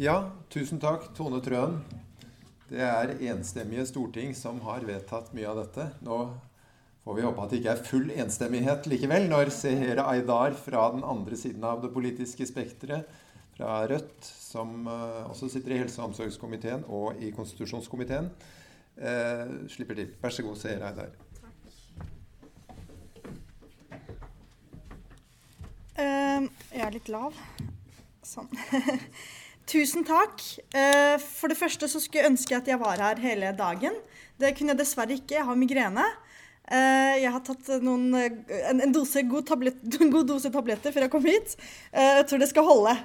Ja, tusen takk, Tone Trøen. Det er enstemmige storting som har vedtatt mye av dette. Nå får vi håpe at det ikke er full enstemmighet likevel, når Sehera Aydar fra den andre siden av det politiske spekteret, fra Rødt, som uh, også sitter i helse- og omsorgskomiteen og i konstitusjonskomiteen, eh, slipper til. Vær så god, Seher Aydar. Uh, jeg er litt lav. Sånn. Tusen takk. Uh, for det første så skulle jeg ønske at jeg var her hele dagen. Det kunne jeg dessverre ikke. Jeg har migrene. Uh, jeg har tatt noen, en, en, dose, god, tablett, god dose tabletter før jeg kom hit. Jeg tror det skal holde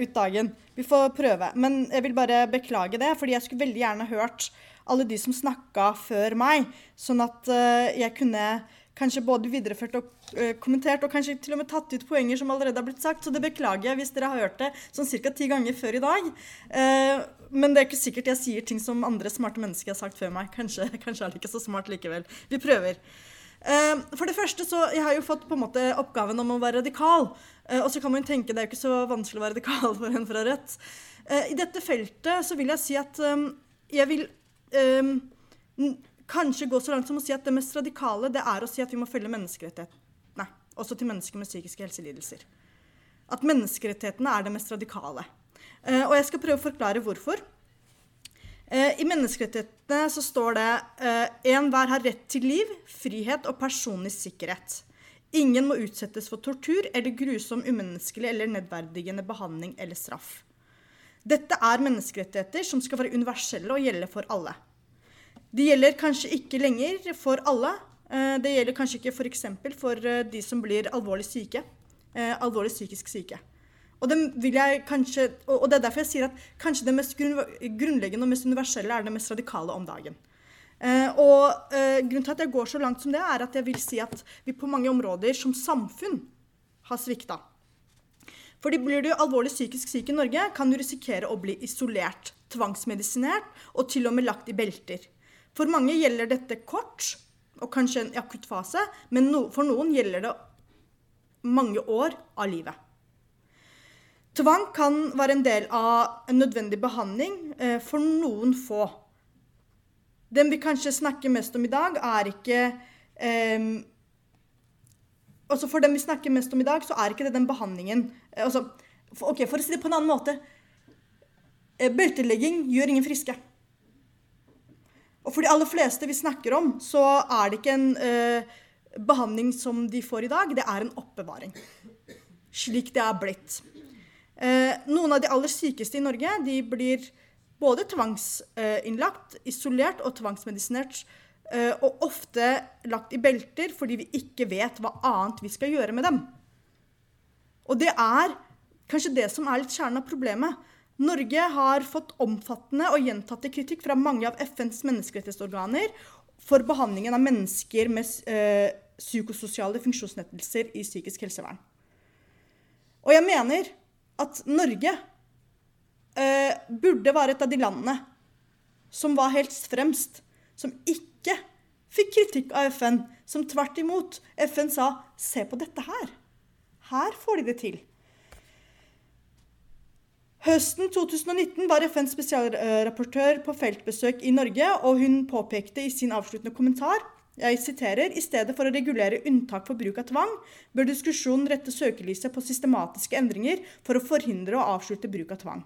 ut dagen. Vi får prøve. Men jeg vil bare beklage det, fordi jeg skulle veldig gjerne hørt alle de som snakka før meg, sånn at jeg kunne kanskje både videreført og uh, kommentert, og kanskje til og med tatt ut poenger som allerede har blitt sagt. Så det beklager jeg hvis dere har hørt det sånn ca. ti ganger før i dag. Uh, men det er ikke sikkert jeg sier ting som andre smarte mennesker har sagt før meg. Kanskje, kanskje er det ikke så smart likevel. Vi prøver. Uh, for det første så, Jeg har jo fått på en måte oppgaven om å være radikal. og så kan man jo tenke det er jo ikke så vanskelig å være radikal for en fra Rødt. I dette feltet så vil jeg si at jeg vil kanskje gå så langt som å si at det mest radikale det er å si at vi må følge menneskerettighetene. Også til mennesker med psykiske helselidelser. At menneskerettighetene er det mest radikale. Uh, og jeg skal prøve å forklare hvorfor. Uh, I menneskerettighetene så står det uh, enhver har rett til liv, frihet og personlig sikkerhet. Ingen må utsettes for tortur eller grusom, umenneskelig eller nedverdigende behandling eller straff. Dette er menneskerettigheter som skal være universelle og gjelde for alle. Det gjelder kanskje ikke lenger for alle. Eh, det gjelder kanskje ikke f.eks. For, for eh, de som blir alvorlig syke. Eh, alvorlig psykisk syke. Og, kanskje, og, det er derfor jeg sier at kanskje det mest grunnleggende og mest universelle er det mest radikale om dagen. og grunnen til at jeg går så langt som det, er at jeg vil si at vi på mange områder som samfunn har svikta. Fordi blir du alvorlig psykisk syk i Norge, kan du risikere å bli isolert, tvangsmedisinert og til og med lagt i belter. For mange gjelder dette kort og kanskje en akutt fase, men no, for noen gjelder det mange år av livet. Tvang kan være en del av en nødvendig behandling eh, for noen få. Den vi kanskje snakker mest om i dag, er ikke eh, altså For dem vi snakker mest om i dag, så er ikke det den behandlingen eh, altså, for, okay, for å si det på en annen måte eh, Beltelegging gjør ingen friske. For de aller fleste vi snakker om, så er det ikke en eh, behandling som de får i dag, det er en oppbevaring. Slik det er blitt. Eh, noen av de aller sykeste i Norge de blir både tvangsinnlagt, isolert og tvangsmedisinert. Eh, og ofte lagt i belter fordi vi ikke vet hva annet vi skal gjøre med dem. Og det er kanskje det som er litt kjernen av problemet. Norge har fått omfattende og gjentatte kritikk fra mange av FNs menneskerettighetsorganer for behandlingen av mennesker med øh, psykososiale funksjonsnettelser i psykisk helsevern. Og jeg mener at Norge øh, burde være et av de landene som var helt fremst, som ikke fikk kritikk av FN, som tvert imot FN sa se på dette her. Her får de det til. Høsten 2019 var FNs spesialrapportør på feltbesøk i Norge, og hun påpekte i sin avsluttende kommentar jeg siterer, I stedet for å regulere unntak for bruk av tvang, bør diskusjonen rette søkelyset på systematiske endringer for å forhindre og avslutte bruk av tvang.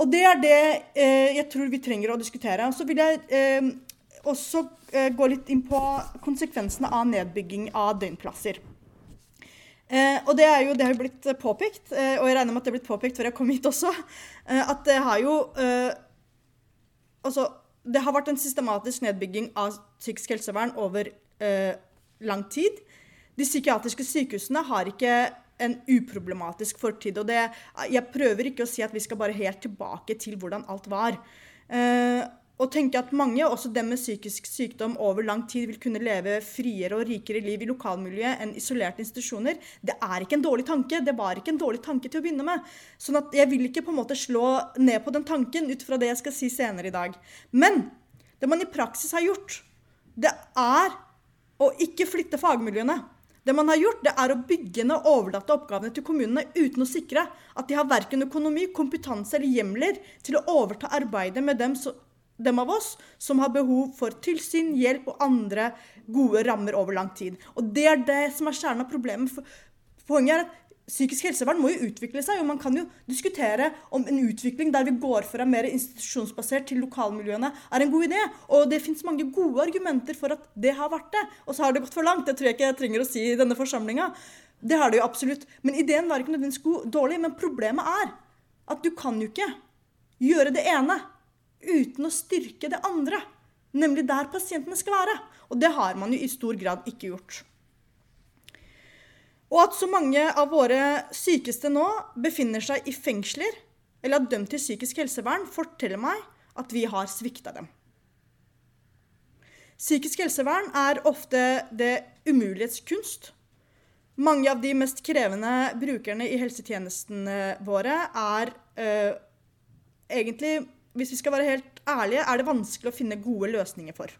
Og det er det eh, jeg tror vi trenger å diskutere. Så vil jeg eh, også eh, gå litt inn på konsekvensene av nedbygging av døgnplasser. Eh, og det, er jo, det har jo blitt eh, påpekt, eh, og jeg regner med at det er blitt påpekt før jeg kom hit også, eh, at det har jo eh, Altså, det har vært en systematisk nedbygging av psykisk helsevern over eh, lang tid. De psykiatriske sykehusene har ikke en uproblematisk fortid. og det, Jeg prøver ikke å si at vi skal bare helt tilbake til hvordan alt var. Og tenke at mange, også dem med psykisk sykdom, over lang tid vil kunne leve friere og rikere liv i lokalmiljøet enn isolerte institusjoner. Det er ikke en dårlig tanke. Det var ikke en dårlig tanke til å begynne med. Sånn at jeg vil ikke på en måte slå ned på den tanken ut fra det jeg skal si senere i dag. Men det man i praksis har gjort, det er å ikke flytte fagmiljøene. Det man har gjort, det er å bygge ned og overlate oppgavene til kommunene uten å sikre at de har verken økonomi, kompetanse eller hjemler til å overta arbeidet med dem, så, dem av oss som har behov for tilsyn, hjelp og andre gode rammer over lang tid. Og det er det som er kjernen av problemet. Poenget er at psykisk helsevern må jo utvikle seg, og man kan jo diskutere om en utvikling der vi går fra mer institusjonsbasert til lokalmiljøene, er en god idé. Og det fins mange gode argumenter for at det har vært det. Og så har det gått for langt. Det tror jeg ikke jeg trenger å si i denne forsamlinga. Det har det jo absolutt. Men ideen var ikke nødvendigvis dårlig. Men problemet er at du kan jo ikke gjøre det ene uten å styrke det andre. Nemlig der pasientene skal være. Og det har man jo i stor grad ikke gjort. Og at så mange av våre sykeste nå befinner seg i fengsler eller er dømt til psykisk helsevern, forteller meg at vi har svikta dem. Psykisk helsevern er ofte det umulighets kunst. Mange av de mest krevende brukerne i helsetjenestene våre er øh, egentlig, hvis vi skal være helt ærlige, er det vanskelig å finne gode løsninger for.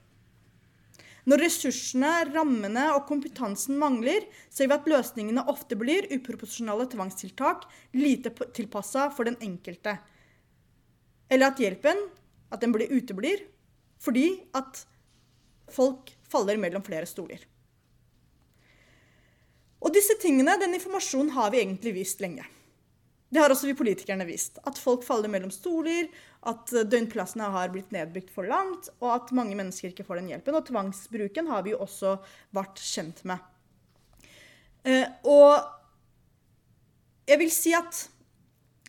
Når ressursene, rammene og kompetansen mangler, ser vi at løsningene ofte blir uproporsjonale tvangstiltak, lite tilpassa for den enkelte. Eller at hjelpen at den blir uteblir fordi at folk faller mellom flere stoler. Og disse tingene, den informasjonen har vi egentlig vist lenge. Det har også vi politikerne vist. At folk faller mellom stoler, at døgnplassene har blitt nedbygd for langt, og at mange mennesker ikke får den hjelpen. Og tvangsbruken har vi jo også vært kjent med. Eh, og jeg vil si at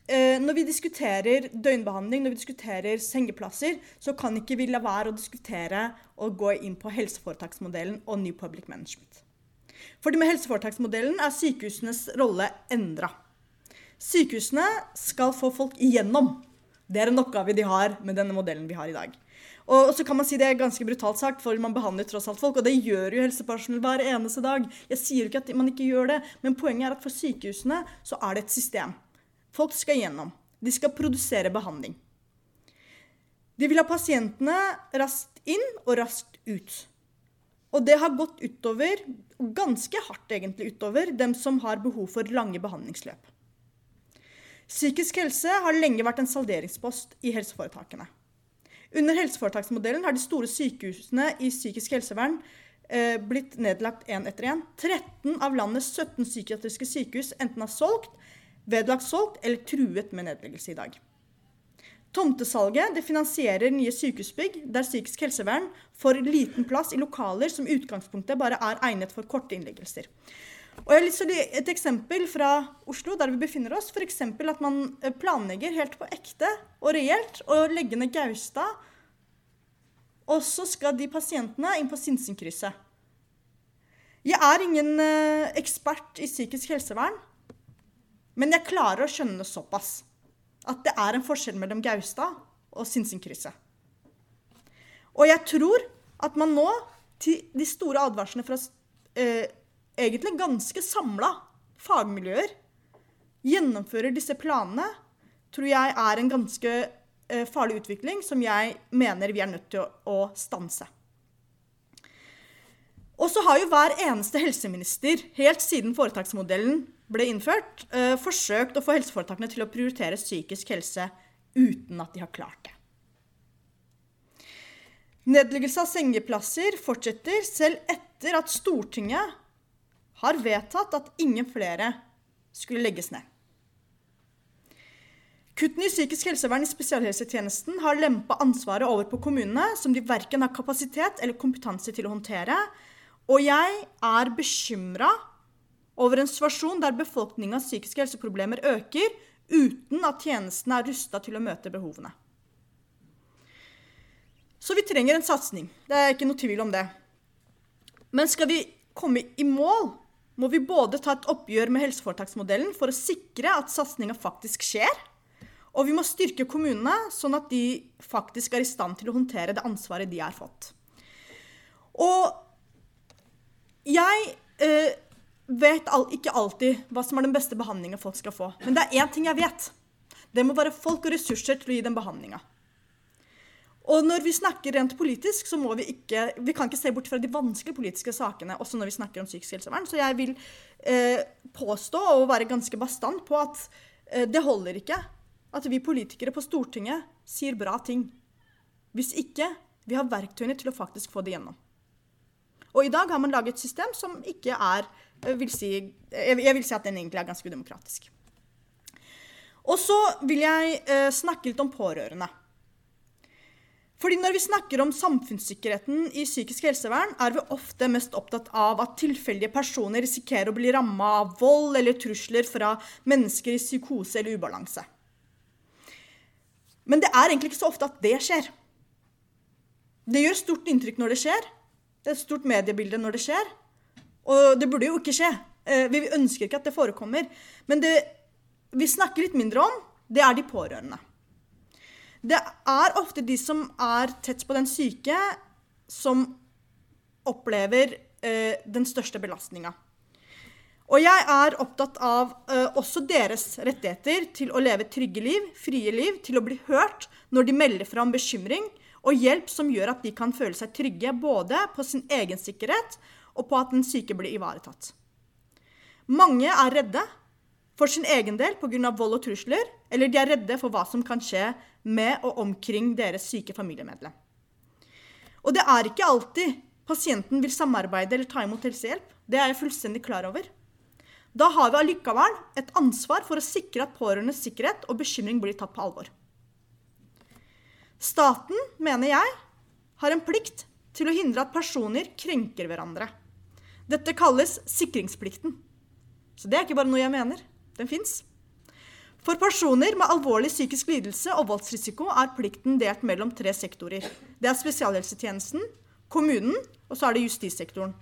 eh, når vi diskuterer døgnbehandling, når vi diskuterer sengeplasser, så kan ikke vi la være å diskutere og gå inn på helseforetaksmodellen og New Public Management. Fordi med helseforetaksmodellen er sykehusenes rolle endra. Sykehusene skal få folk igjennom. Det er en oppgave de har med denne modellen vi har i dag. Og så kan man si Det er ganske brutalt sagt, for man behandler tross alt folk. Og det gjør jo helsepersonell hver eneste dag. Jeg sier jo ikke at man ikke gjør det, men poenget er at for sykehusene så er det et system. Folk skal igjennom. De skal produsere behandling. De vil ha pasientene raskt inn og raskt ut. Og det har gått utover, ganske hardt egentlig utover, dem som har behov for lange behandlingsløp. Psykisk helse har lenge vært en salderingspost i helseforetakene. Under helseforetaksmodellen har de store sykehusene i psykisk helsevern eh, blitt nedlagt én etter én. 13 av landets 17 psykiatriske sykehus enten har solgt, vedlagt solgt eller truet med nedleggelse i dag. Tomtesalget finansierer nye sykehusbygg der psykisk helsevern får liten plass i lokaler som utgangspunktet bare er egnet for korte innleggelser. Og jeg har lyst til å Et eksempel fra Oslo, der vi befinner oss. F.eks. at man eh, planlegger helt på ekte og reelt å legge ned Gaustad. Og så skal de pasientene inn på Sinsenkrysset. Jeg er ingen eh, ekspert i psykisk helsevern, men jeg klarer å skjønne såpass. At det er en forskjell mellom Gaustad og Sinsenkrysset. Og jeg tror at man nå, til de store advarslene fra eh, egentlig ganske samla fagmiljøer gjennomfører disse planene, tror jeg er en ganske eh, farlig utvikling som jeg mener vi er nødt til å, å stanse. Og så har jo hver eneste helseminister, helt siden foretaksmodellen ble innført, eh, forsøkt å få helseforetakene til å prioritere psykisk helse uten at de har klart det. Nedleggelse av sengeplasser fortsetter selv etter at Stortinget har vedtatt at ingen flere skulle legges ned. Kuttene i psykisk helsevern i spesialhelsetjenesten har lempa ansvaret over på kommunene, som de verken har kapasitet eller kompetanse til å håndtere. Og jeg er bekymra over en situasjon der befolkningas psykiske helseproblemer øker uten at tjenestene er rusta til å møte behovene. Så vi trenger en satsing. Det er ikke noe tvil om det. Men skal vi komme i mål, må vi både ta et oppgjør med helseforetaksmodellen for å sikre at satsinga faktisk skjer, og vi må styrke kommunene, sånn at de faktisk er i stand til å håndtere det ansvaret de har fått. Og jeg eh, vet all, ikke alltid hva som er den beste behandlinga folk skal få. Men det er én ting jeg vet. Det må være folk og ressurser til å gi den behandlinga. Og når vi snakker rent politisk, så må vi ikke Vi kan ikke se bort fra de vanskelige politiske sakene også når vi snakker om psykisk helsevern. Så jeg vil eh, påstå og være ganske bastant på at eh, det holder ikke at vi politikere på Stortinget sier bra ting. Hvis ikke vi har verktøyene til å faktisk få det gjennom. Og i dag har man laget et system som ikke er jeg vil si, jeg vil si at den egentlig er ganske udemokratisk. Og så vil jeg eh, snakke litt om pårørende. Fordi Når vi snakker om samfunnssikkerheten i psykisk helsevern, er vi ofte mest opptatt av at tilfeldige personer risikerer å bli ramma av vold eller trusler fra mennesker i psykose eller ubalanse. Men det er egentlig ikke så ofte at det skjer. Det gjør stort inntrykk når det skjer. Det er et stort mediebilde når det skjer. Og det burde jo ikke skje. Eh, vi ønsker ikke at det forekommer. Men det vi snakker litt mindre om, det er de pårørende. Det er ofte de som er tett på den syke, som opplever eh, den største belastninga. Og jeg er opptatt av eh, også deres rettigheter til å leve trygge liv, frie liv, til å bli hørt når de melder fra om bekymring, og hjelp som gjør at de kan føle seg trygge både på sin egen sikkerhet og på at den syke blir ivaretatt. Mange er redde for sin egen del pga. vold og trusler, eller de er redde for hva som kan skje med og omkring deres syke familiemedlem. Og det er ikke alltid pasienten vil samarbeide eller ta imot helsehjelp. Det er jeg fullstendig klar over. Da har vi allikevel et ansvar for å sikre at pårørendes sikkerhet og bekymring blir tatt på alvor. Staten, mener jeg, har en plikt til å hindre at personer krenker hverandre. Dette kalles sikringsplikten. Så det er ikke bare noe jeg mener. Den fins. For personer med alvorlig psykisk lidelse og voldsrisiko er plikten delt mellom tre sektorer. Det er spesialhelsetjenesten, kommunen og så er det justissektoren.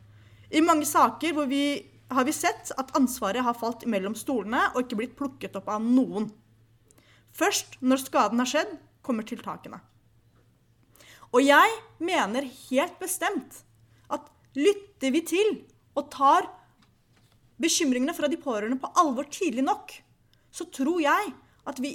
I mange saker vi, har vi sett at ansvaret har falt mellom stolene og ikke blitt plukket opp av noen. Først når skaden har skjedd, kommer tiltakene. Og jeg mener helt bestemt at lytter vi til og tar bekymringene fra de pårørende på alvor tidlig nok, så tror jeg at vi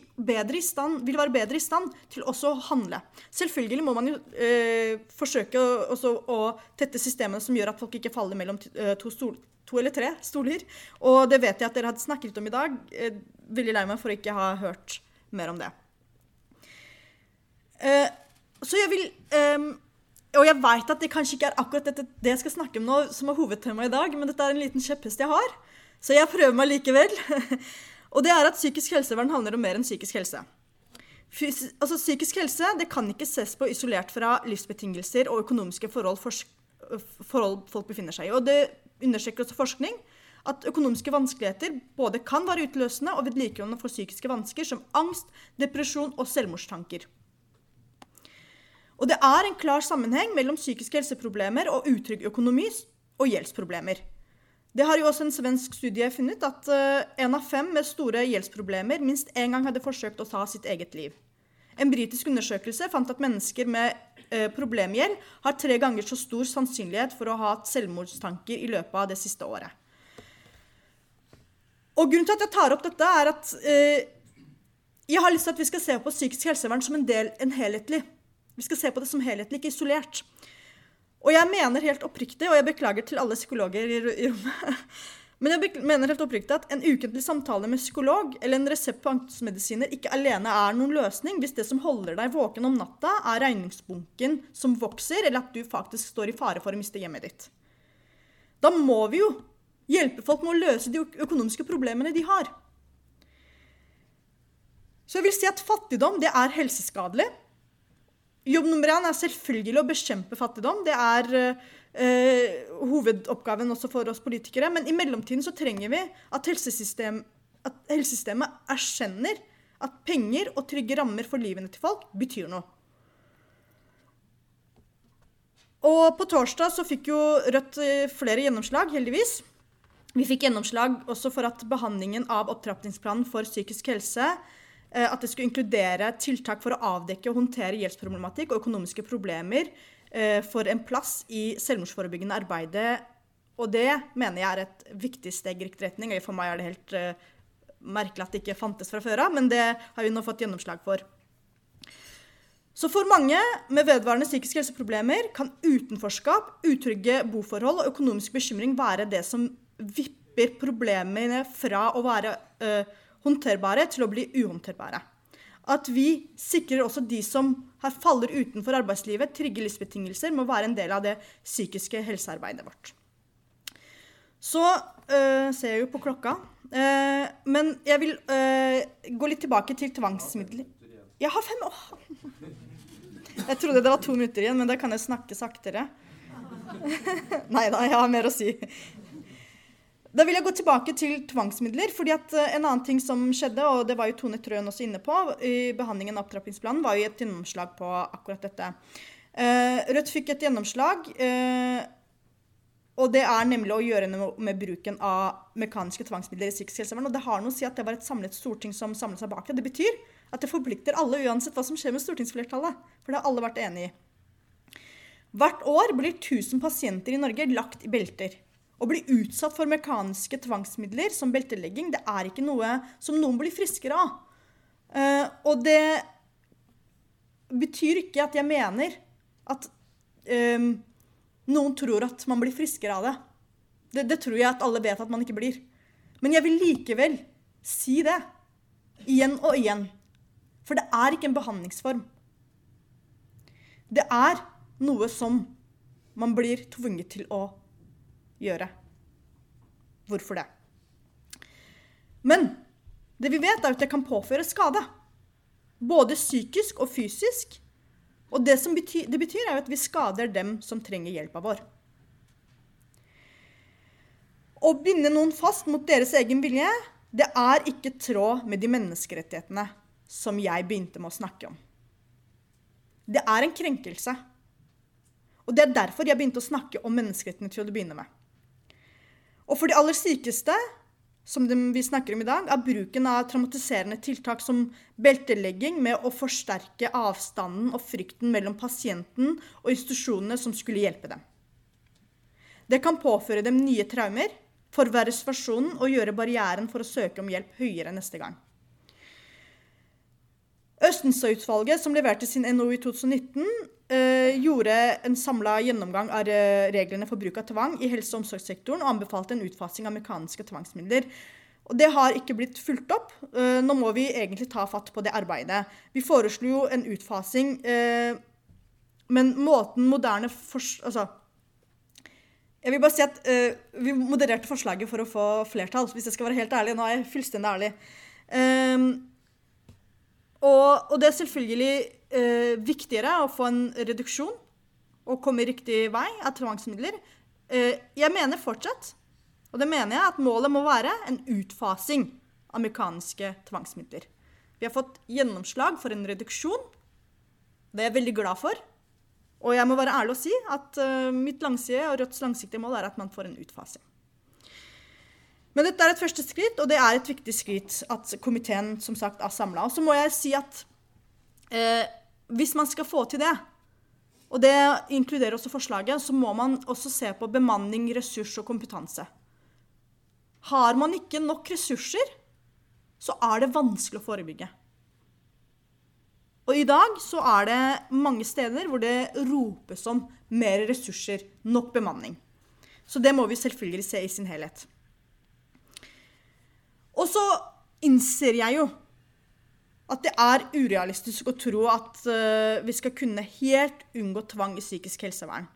stand, vil være bedre i stand til også å handle. Selvfølgelig må man jo eh, forsøke å, å, tette systemene som gjør at folk ikke faller mellom eh, to, stol, to, eller tre stoler. Og det vet jeg at dere hadde snakket om i dag. Eh, veldig lei meg for å ikke ha hørt mer om det. Eh, så jeg vil um, Og jeg veit at det kanskje ikke er akkurat dette, det jeg skal snakke om nå, som er hovedtemaet i dag, men dette er en liten kjepphest jeg har. Så jeg prøver meg likevel. og det er at psykisk helsevern handler om mer enn psykisk helse. Fys altså, psykisk helse det kan ikke ses på isolert fra livsbetingelser og økonomiske forhold, forhold folk befinner seg i. Og det understreker også forskning at økonomiske vanskeligheter både kan være utløsende og vedlikeholdende for psykiske vansker som angst, depresjon og selvmordstanker. Og det er en klar sammenheng mellom psykiske helseproblemer og utrygg økonomi og gjeldsproblemer. Det har jo også en svensk studie funnet at én uh, av fem med store gjeldsproblemer minst én gang hadde forsøkt å ta sitt eget liv. En britisk undersøkelse fant at mennesker med uh, problemgjeld har tre ganger så stor sannsynlighet for å ha hatt selvmordstanker i løpet av det siste året. Og Grunnen til at jeg tar opp dette, er at uh, jeg har lyst til at vi skal se på psykisk helsevern som en del, en helhetlig vi skal se på det som helhetlig, ikke isolert. Og jeg mener helt oppriktig, og jeg beklager til alle psykologer i rommet Men jeg mener helt oppriktig at en ukentlig samtale med psykolog eller en resept på angstmedisiner ikke alene er noen løsning hvis det som holder deg våken om natta, er regningsbunken som vokser, eller at du faktisk står i fare for å miste hjemmet ditt. Da må vi jo hjelpe folk med å løse de økonomiske problemene de har. Så jeg vil si at fattigdom det er helseskadelig. Jobb nummer én er selvfølgelig å bekjempe fattigdom. Det er uh, hovedoppgaven også for oss politikere. Men i mellomtiden så trenger vi at, helsesystem, at helsesystemet erkjenner at penger og trygge rammer for livene til folk betyr noe. Og på torsdag så fikk jo Rødt eh, flere gjennomslag, heldigvis. Vi fikk gjennomslag også for at behandlingen av opptrappingsplanen for psykisk helse at det skulle inkludere tiltak for å avdekke og håndtere gjeldsproblematikk og økonomiske problemer eh, for en plass i selvmordsforebyggende arbeidet. Og det mener jeg er et viktig steg i riktig retning. For meg er det helt uh, merkelig at det ikke fantes fra før av, men det har vi nå fått gjennomslag for. Så for mange med vedvarende psykiske helseproblemer kan utenforskap, utrygge boforhold og økonomisk bekymring være det som vipper problemene fra å være øh, håndterbare til å bli uhåndterbare. At vi sikrer også de som faller utenfor arbeidslivet, trygge livsbetingelser, må være en del av det psykiske helsearbeidet vårt. Så øh, ser jeg jo på klokka. Uh, men jeg vil uh, gå litt tilbake til tvangsmidler. Jeg har fem år! Jeg trodde det var to minutter igjen, men da kan jeg snakke saktere. Nei da, jeg har mer å si. Da vil jeg gå tilbake til tvangsmidler. fordi at uh, En annen ting som skjedde, og det var jo Tone Trøen også inne på i behandlingen av opptrappingsplanen, var jo et gjennomslag på akkurat dette. Rødt fikk et gjennomslag og det er nemlig å gjøre noe med bruken av mekaniske tvangsmidler i psykisk helsevern. Og det har noe å si at det var et samlet storting som samlet seg bak det. Det betyr at det forplikter alle, uansett hva som skjer med stortingsflertallet. For det har alle vært enig i. Hvert år blir 1000 pasienter i Norge lagt i belter. Å bli utsatt for mekaniske tvangsmidler som beltelegging, det er ikke noe som noen blir friskere av. Uh, og det betyr ikke at jeg mener at um, noen tror at man blir friskere av det. det. Det tror jeg at alle vet at man ikke blir. Men jeg vil likevel si det. Igjen og igjen. For det er ikke en behandlingsform. Det er noe som man blir tvunget til å gjøre. Hvorfor det? Men det vi vet, er at det kan påføre skade. Både psykisk og fysisk. Og det, betyr, det betyr er at vi skader dem som trenger hjelpa vår. Å binde noen fast mot deres egen vilje, det er ikke tråd med de menneskerettighetene som jeg begynte med å snakke om. Det er en krenkelse. Og det er derfor jeg begynte å snakke om menneskerettighetene til å begynne med. Og for de aller sykeste som vi snakker om i dag, er bruken av traumatiserende tiltak som beltelegging med å forsterke avstanden og frykten mellom pasienten og institusjonene som skulle hjelpe dem. Det kan påføre dem nye traumer, forverre situasjonen og gjøre barrieren for å søke om hjelp høyere neste gang. Østenstad-utvalget, som leverte sin NOU i 2019, eh, gjorde en samla gjennomgang av reglene for bruk av tvang i helse- og omsorgssektoren og anbefalte en utfasing av mekaniske tvangsmidler. Og Det har ikke blitt fulgt opp. Eh, nå må vi egentlig ta fatt på det arbeidet. Vi foreslo jo en utfasing, eh, men måten moderne fors... Altså, jeg vil bare si at uh, Vi modererte forslaget for å få flertall, hvis jeg skal være helt ærlig. Nå er jeg fullstendig ærlig. Um, og, og, det er selvfølgelig eh, viktigere å få en reduksjon og komme riktig vei av tvangsmidler. Eh, jeg mener fortsatt, og det mener jeg, at målet må være en utfasing av mekaniske tvangsmidler. Vi har fått gjennomslag for en reduksjon. Det er jeg veldig glad for. Og jeg må være ærlig og si at uh, mitt langsiktige og Rødts langsiktige mål er at man får en utfasing. Men dette er et første skritt, og det er et viktig skritt at komiteen som sagt er samla. Og så må jeg si at eh, hvis man skal få til det, og det inkluderer også forslaget, så må man også se på bemanning, ressurs og kompetanse. Har man ikke nok ressurser, så er det vanskelig å forebygge. Og i dag så er det mange steder hvor det ropes om mer ressurser, nok bemanning. Så det må vi selvfølgelig se i sin helhet. Og så innser jeg jo at det er urealistisk å tro at uh, vi skal kunne helt unngå tvang i psykisk helsevern.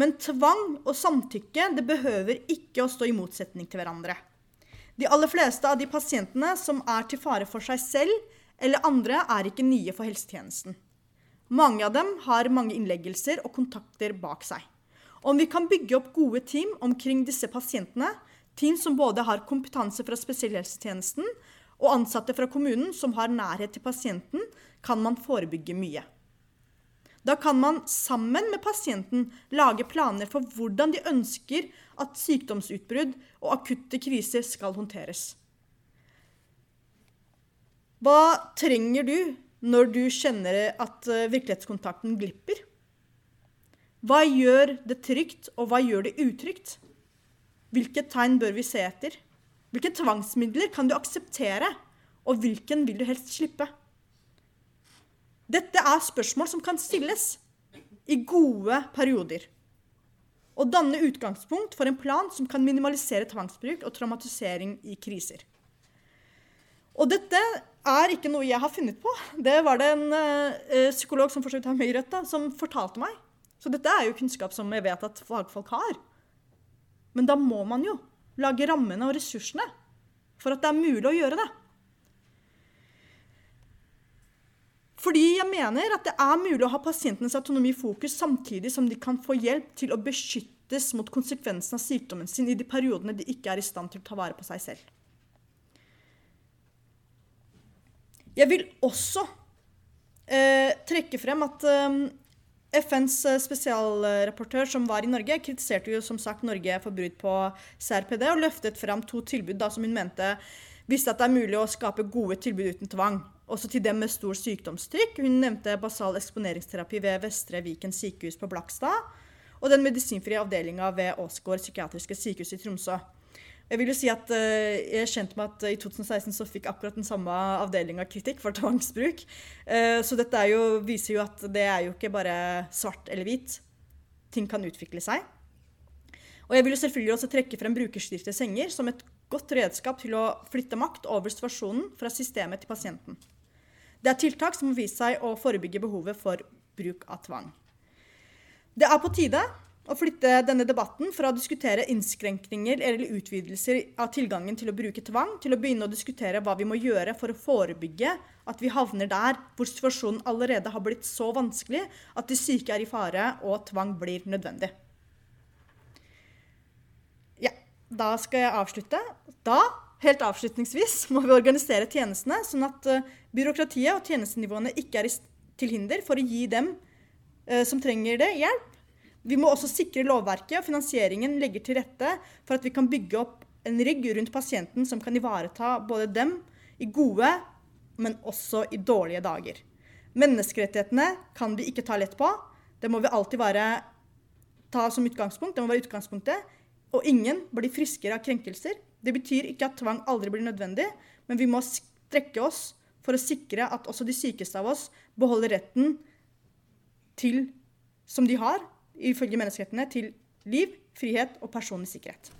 Men tvang og samtykke det behøver ikke å stå i motsetning til hverandre. De aller fleste av de pasientene som er til fare for seg selv eller andre, er ikke nye for helsetjenesten. Mange av dem har mange innleggelser og kontakter bak seg. Om vi kan bygge opp gode team omkring disse pasientene, Team som både har kompetanse fra spesialhelsetjenesten og ansatte fra kommunen som har nærhet til pasienten, kan man forebygge mye. Da kan man sammen med pasienten lage planer for hvordan de ønsker at sykdomsutbrudd og akutte kriser skal håndteres. Hva trenger du når du kjenner at eh, virkelighetskontakten glipper? Hva gjør det trygt, og hva gjør det utrygt? Hvilke tegn bør vi se etter? Hvilke tvangsmidler kan du akseptere, og hvilken vil du helst slippe? Dette er spørsmål som kan stilles i gode perioder. Og danne utgangspunkt for en plan som kan minimalisere tvangsbruk og traumatisering i kriser. Og dette er ikke noe jeg har funnet på. Det var det en uh, psykolog som forsøkte å ha mye i Rødt, som fortalte meg. Så dette er jo kunnskap som jeg vet at fagfolk har. Men da må man jo lage rammene og ressursene for at det er mulig å gjøre det. Fordi jeg mener at det er mulig å ha pasientenes autonomi i fokus samtidig som de kan få hjelp til å beskyttes mot konsekvensen av sykdommen sin i de periodene de ikke er i stand til å ta vare på seg selv. Jeg vil også eh, trekke frem at eh, FNs eh, spesialrapportør som var i Norge, kritiserte jo som sagt Norge for brudd på CRPD og løftet fram to tilbud da, som hun mente visste at det er mulig å skape gode tilbud uten tvang. Også til dem med stor sykdomstrykk. Hun nevnte basal eksponeringsterapi ved Vestre Viken sykehus på Blakstad og den medisinfrie avdelinga ved Åsgård psykiatriske sykehus i Tromsø. Jeg vil jo si at uh, jeg er kjent med at i 2016 så fikk akkurat den samme avdelinga kritikk for tvangsbruk. Uh, så dette jo, viser jo at det er jo ikke bare svart eller hvit. Ting kan utvikle seg. Og jeg vil jo selvfølgelig også trekke frem brukerstyrte senger som et godt redskap til å flytte makt over situasjonen fra systemet til pasienten. Det er tiltak som må vise seg å forebygge behovet for bruk av tvang. Det er på tide å flytte denne debatten fra å diskutere innskrenkninger eller utvidelser av tilgangen til å bruke tvang, til å begynne å diskutere hva vi må gjøre for å forebygge at vi havner der hvor situasjonen allerede har blitt så vanskelig at de syke er i fare og tvang blir nødvendig. Ja, da skal jeg avslutte. Da, helt avslutningsvis, må vi organisere tjenestene sånn at uh, byråkratiet og tjenestenivåene ikke er til hinder for å gi dem uh, som trenger det, hjelp vi må også sikre lovverket og finansieringen legger til rette for at vi kan bygge opp en rygg rundt pasienten som kan ivareta både dem i gode, men også i dårlige dager. Menneskerettighetene kan vi ikke ta lett på. Det må vi alltid være, ta som utgangspunkt. Det må være utgangspunktet. Og ingen blir friskere av krenkelser. Det betyr ikke at tvang aldri blir nødvendig, men vi må strekke oss for å sikre at også de sykeste av oss beholder retten til, som de har, ifølge menneskerettene til liv, frihet og personlig sikkerhet.